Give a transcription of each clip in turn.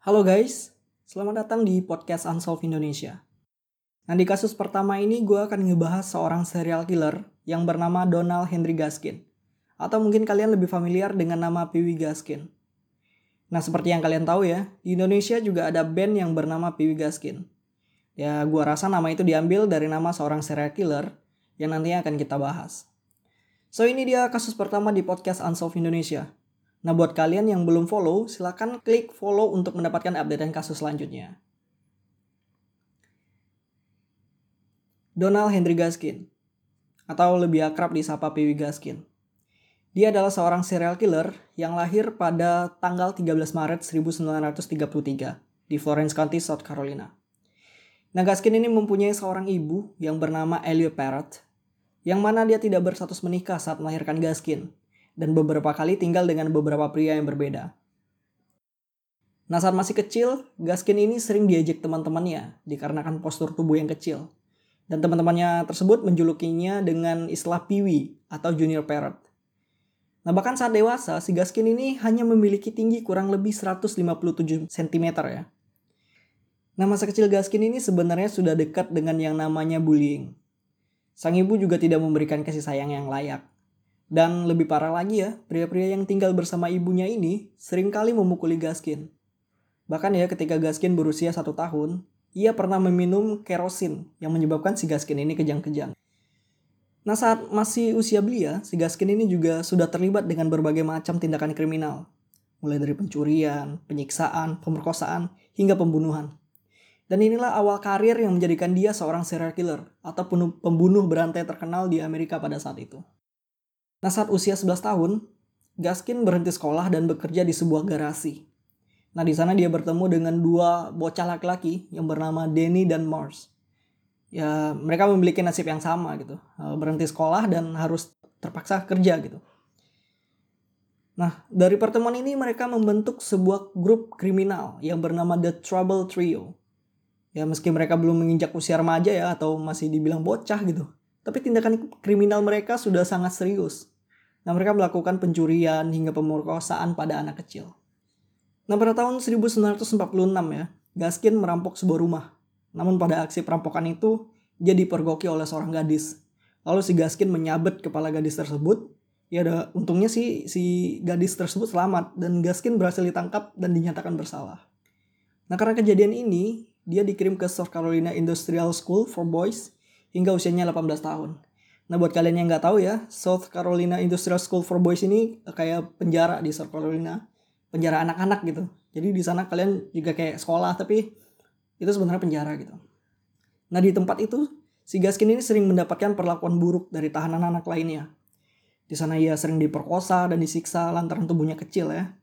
Halo guys, selamat datang di podcast Unsolved Indonesia. Nah di kasus pertama ini gue akan ngebahas seorang serial killer yang bernama Donald Henry Gaskin. Atau mungkin kalian lebih familiar dengan nama Pee Gaskin. Nah seperti yang kalian tahu ya, di Indonesia juga ada band yang bernama Pee Gaskin. Ya gue rasa nama itu diambil dari nama seorang serial killer yang nantinya akan kita bahas. So ini dia kasus pertama di podcast Unsolved Indonesia. Nah buat kalian yang belum follow, silahkan klik follow untuk mendapatkan update dan kasus selanjutnya. Donald Henry Gaskin, atau lebih akrab disapa Pee Gaskin. Dia adalah seorang serial killer yang lahir pada tanggal 13 Maret 1933 di Florence County, South Carolina. Nah, Gaskin ini mempunyai seorang ibu yang bernama Elliot Parrott, yang mana dia tidak berstatus menikah saat melahirkan Gaskin, dan beberapa kali tinggal dengan beberapa pria yang berbeda. Nah saat masih kecil, Gaskin ini sering diajak teman-temannya dikarenakan postur tubuh yang kecil. Dan teman-temannya tersebut menjulukinya dengan istilah piwi atau junior parrot. Nah bahkan saat dewasa, si Gaskin ini hanya memiliki tinggi kurang lebih 157 cm ya. Nah masa kecil Gaskin ini sebenarnya sudah dekat dengan yang namanya bullying. Sang ibu juga tidak memberikan kasih sayang yang layak. Dan lebih parah lagi ya, pria-pria yang tinggal bersama ibunya ini sering kali memukuli Gaskin. Bahkan ya ketika Gaskin berusia satu tahun, ia pernah meminum kerosin yang menyebabkan si Gaskin ini kejang-kejang. Nah saat masih usia belia, si Gaskin ini juga sudah terlibat dengan berbagai macam tindakan kriminal. Mulai dari pencurian, penyiksaan, pemerkosaan, hingga pembunuhan. Dan inilah awal karir yang menjadikan dia seorang serial killer atau pembunuh berantai terkenal di Amerika pada saat itu. Nah saat usia 11 tahun, Gaskin berhenti sekolah dan bekerja di sebuah garasi. Nah di sana dia bertemu dengan dua bocah laki-laki yang bernama Danny dan Mars. Ya mereka memiliki nasib yang sama gitu, eh, berhenti sekolah dan harus terpaksa kerja gitu. Nah dari pertemuan ini mereka membentuk sebuah grup kriminal yang bernama The Trouble Trio. Ya meski mereka belum menginjak usia remaja ya atau masih dibilang bocah gitu. Tapi tindakan kriminal mereka sudah sangat serius. Nah, mereka melakukan pencurian hingga pemerkosaan pada anak kecil. Nah, pada tahun 1946 ya, Gaskin merampok sebuah rumah. Namun pada aksi perampokan itu, dia dipergoki oleh seorang gadis. Lalu si Gaskin menyabet kepala gadis tersebut. Ya ada untungnya sih si gadis tersebut selamat dan Gaskin berhasil ditangkap dan dinyatakan bersalah. Nah karena kejadian ini, dia dikirim ke South Carolina Industrial School for Boys hingga usianya 18 tahun. Nah buat kalian yang nggak tahu ya, South Carolina Industrial School for Boys ini kayak penjara di South Carolina, penjara anak-anak gitu. Jadi di sana kalian juga kayak sekolah tapi itu sebenarnya penjara gitu. Nah di tempat itu si Gaskin ini sering mendapatkan perlakuan buruk dari tahanan anak lainnya. Di sana ia sering diperkosa dan disiksa lantaran tubuhnya kecil ya.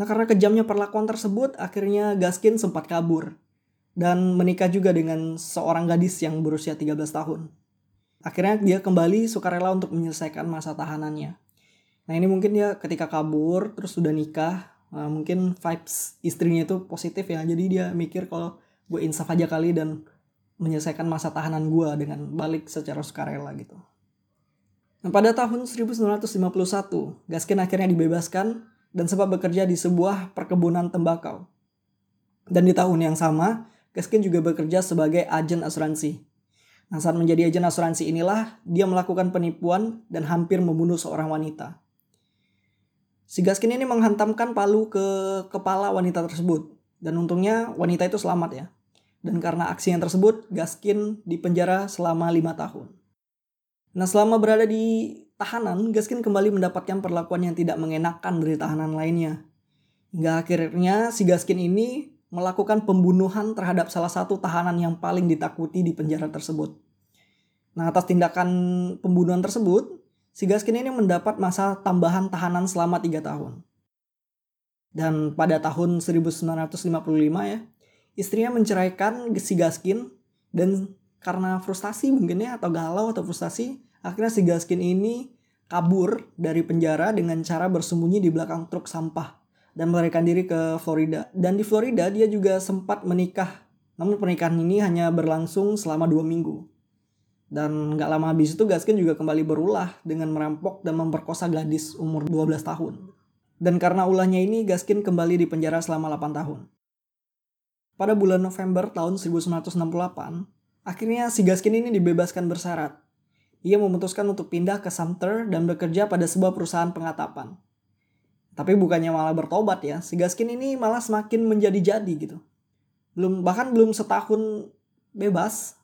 Nah karena kejamnya perlakuan tersebut akhirnya Gaskin sempat kabur dan menikah juga dengan seorang gadis yang berusia 13 tahun. Akhirnya dia kembali sukarela untuk menyelesaikan masa tahanannya. Nah ini mungkin dia ketika kabur terus sudah nikah, uh, mungkin vibes istrinya itu positif ya. Jadi dia mikir kalau gue insaf aja kali dan menyelesaikan masa tahanan gue dengan balik secara sukarela gitu. Nah, pada tahun 1951, Gaskin akhirnya dibebaskan dan sempat bekerja di sebuah perkebunan tembakau. Dan di tahun yang sama, Gaskin juga bekerja sebagai agen asuransi. Nah, saat menjadi agen asuransi inilah dia melakukan penipuan dan hampir membunuh seorang wanita. Si Gaskin ini menghantamkan palu ke kepala wanita tersebut. Dan untungnya wanita itu selamat ya. Dan karena aksi yang tersebut, Gaskin dipenjara selama lima tahun. Nah selama berada di tahanan, Gaskin kembali mendapatkan perlakuan yang tidak mengenakan dari tahanan lainnya. Hingga akhirnya si Gaskin ini melakukan pembunuhan terhadap salah satu tahanan yang paling ditakuti di penjara tersebut. Nah, atas tindakan pembunuhan tersebut, si Gaskin ini mendapat masa tambahan tahanan selama 3 tahun. Dan pada tahun 1955 ya, istrinya menceraikan si Gaskin dan karena frustasi mungkin ya atau galau atau frustasi, akhirnya si Gaskin ini kabur dari penjara dengan cara bersembunyi di belakang truk sampah dan melarikan diri ke Florida. Dan di Florida dia juga sempat menikah. Namun pernikahan ini hanya berlangsung selama dua minggu. Dan gak lama habis itu Gaskin juga kembali berulah dengan merampok dan memperkosa gadis umur 12 tahun. Dan karena ulahnya ini, Gaskin kembali di penjara selama 8 tahun. Pada bulan November tahun 1968, akhirnya si Gaskin ini dibebaskan bersyarat. Ia memutuskan untuk pindah ke Sumter dan bekerja pada sebuah perusahaan pengatapan. Tapi bukannya malah bertobat ya, si Gaskin ini malah semakin menjadi-jadi gitu. Belum bahkan belum setahun bebas,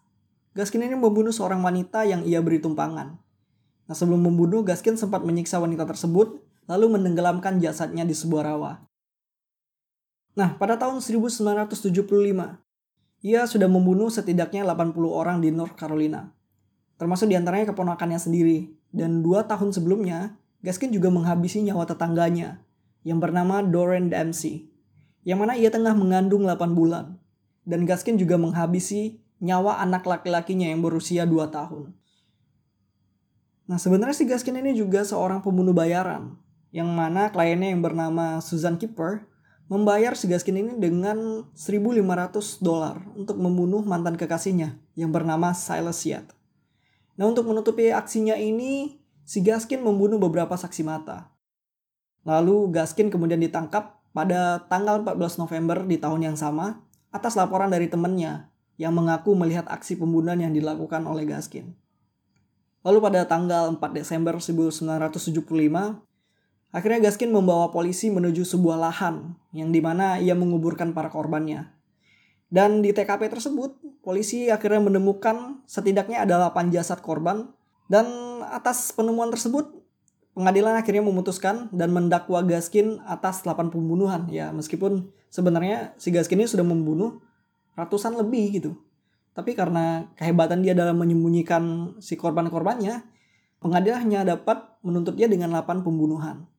Gaskin ini membunuh seorang wanita yang ia beri tumpangan. Nah sebelum membunuh, Gaskin sempat menyiksa wanita tersebut, lalu menenggelamkan jasadnya di sebuah rawa. Nah, pada tahun 1975, ia sudah membunuh setidaknya 80 orang di North Carolina. Termasuk di antaranya keponakannya sendiri. Dan dua tahun sebelumnya, Gaskin juga menghabisi nyawa tetangganya yang bernama Doreen Dempsey. Yang mana ia tengah mengandung 8 bulan. Dan Gaskin juga menghabisi nyawa anak laki-lakinya yang berusia 2 tahun. Nah sebenarnya si Gaskin ini juga seorang pembunuh bayaran. Yang mana kliennya yang bernama Susan Kipper membayar si Gaskin ini dengan 1.500 dolar untuk membunuh mantan kekasihnya yang bernama Silas Yat. Nah untuk menutupi aksinya ini, si Gaskin membunuh beberapa saksi mata. Lalu Gaskin kemudian ditangkap pada tanggal 14 November di tahun yang sama atas laporan dari temannya yang mengaku melihat aksi pembunuhan yang dilakukan oleh Gaskin. Lalu pada tanggal 4 Desember 1975, Akhirnya Gaskin membawa polisi menuju sebuah lahan yang di mana ia menguburkan para korbannya. Dan di TKP tersebut, polisi akhirnya menemukan setidaknya ada 8 jasad korban dan atas penemuan tersebut pengadilan akhirnya memutuskan dan mendakwa Gaskin atas 8 pembunuhan ya meskipun sebenarnya si Gaskin ini sudah membunuh ratusan lebih gitu. Tapi karena kehebatan dia dalam menyembunyikan si korban-korbannya, pengadilan hanya dapat menuntut dia dengan 8 pembunuhan.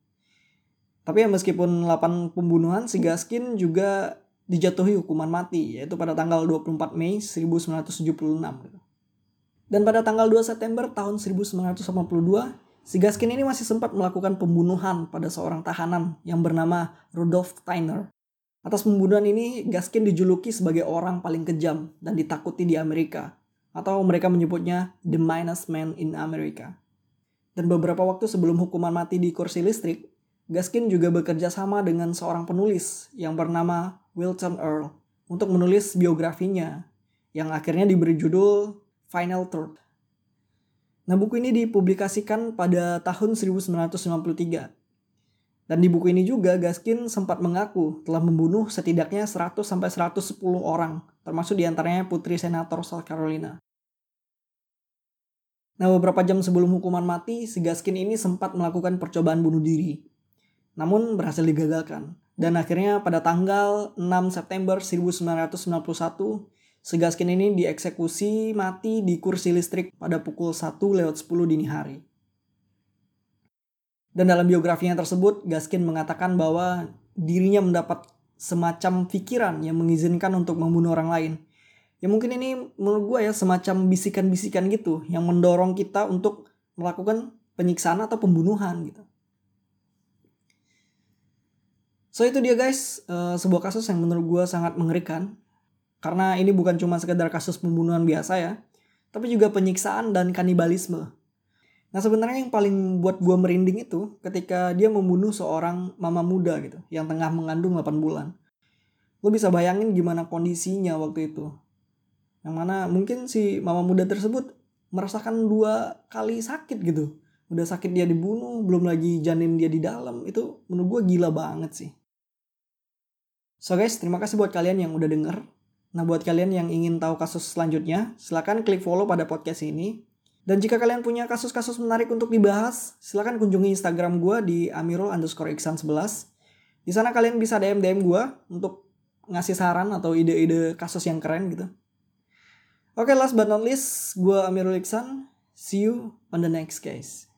Tapi ya meskipun 8 pembunuhan, si Gaskin juga dijatuhi hukuman mati, yaitu pada tanggal 24 Mei 1976. Gitu. Dan pada tanggal 2 September tahun 1982, si Gaskin ini masih sempat melakukan pembunuhan pada seorang tahanan yang bernama Rudolf Steiner. Atas pembunuhan ini, Gaskin dijuluki sebagai orang paling kejam dan ditakuti di Amerika. Atau mereka menyebutnya The Minus Man in America. Dan beberapa waktu sebelum hukuman mati di kursi listrik, Gaskin juga bekerja sama dengan seorang penulis yang bernama Wilton Earl untuk menulis biografinya yang akhirnya diberi judul Final Truth. Nah buku ini dipublikasikan pada tahun 1993. Dan di buku ini juga Gaskin sempat mengaku telah membunuh setidaknya 100 sampai 110 orang, termasuk di antaranya putri senator South Carolina. Nah beberapa jam sebelum hukuman mati, si Gaskin ini sempat melakukan percobaan bunuh diri namun berhasil digagalkan. Dan akhirnya pada tanggal 6 September 1991, Segaskin ini dieksekusi mati di kursi listrik pada pukul 1 lewat 10 dini hari. Dan dalam biografinya tersebut, Gaskin mengatakan bahwa dirinya mendapat semacam pikiran yang mengizinkan untuk membunuh orang lain. Ya mungkin ini menurut gue ya semacam bisikan-bisikan gitu yang mendorong kita untuk melakukan penyiksaan atau pembunuhan gitu. So itu dia guys, uh, sebuah kasus yang menurut gue sangat mengerikan. Karena ini bukan cuma sekedar kasus pembunuhan biasa ya, tapi juga penyiksaan dan kanibalisme. Nah sebenarnya yang paling buat gue merinding itu ketika dia membunuh seorang mama muda gitu, yang tengah mengandung 8 bulan. Lo bisa bayangin gimana kondisinya waktu itu. Yang mana mungkin si mama muda tersebut merasakan dua kali sakit gitu. Udah sakit dia dibunuh, belum lagi janin dia di dalam. Itu menurut gue gila banget sih. So guys, terima kasih buat kalian yang udah denger. Nah buat kalian yang ingin tahu kasus selanjutnya, silahkan klik follow pada podcast ini. Dan jika kalian punya kasus-kasus menarik untuk dibahas, silahkan kunjungi Instagram gue di amirul underscore iksan 11. Di sana kalian bisa DM-DM gue untuk ngasih saran atau ide-ide kasus yang keren gitu. Oke, okay, last but not least, gue Amirul Iksan. See you on the next case.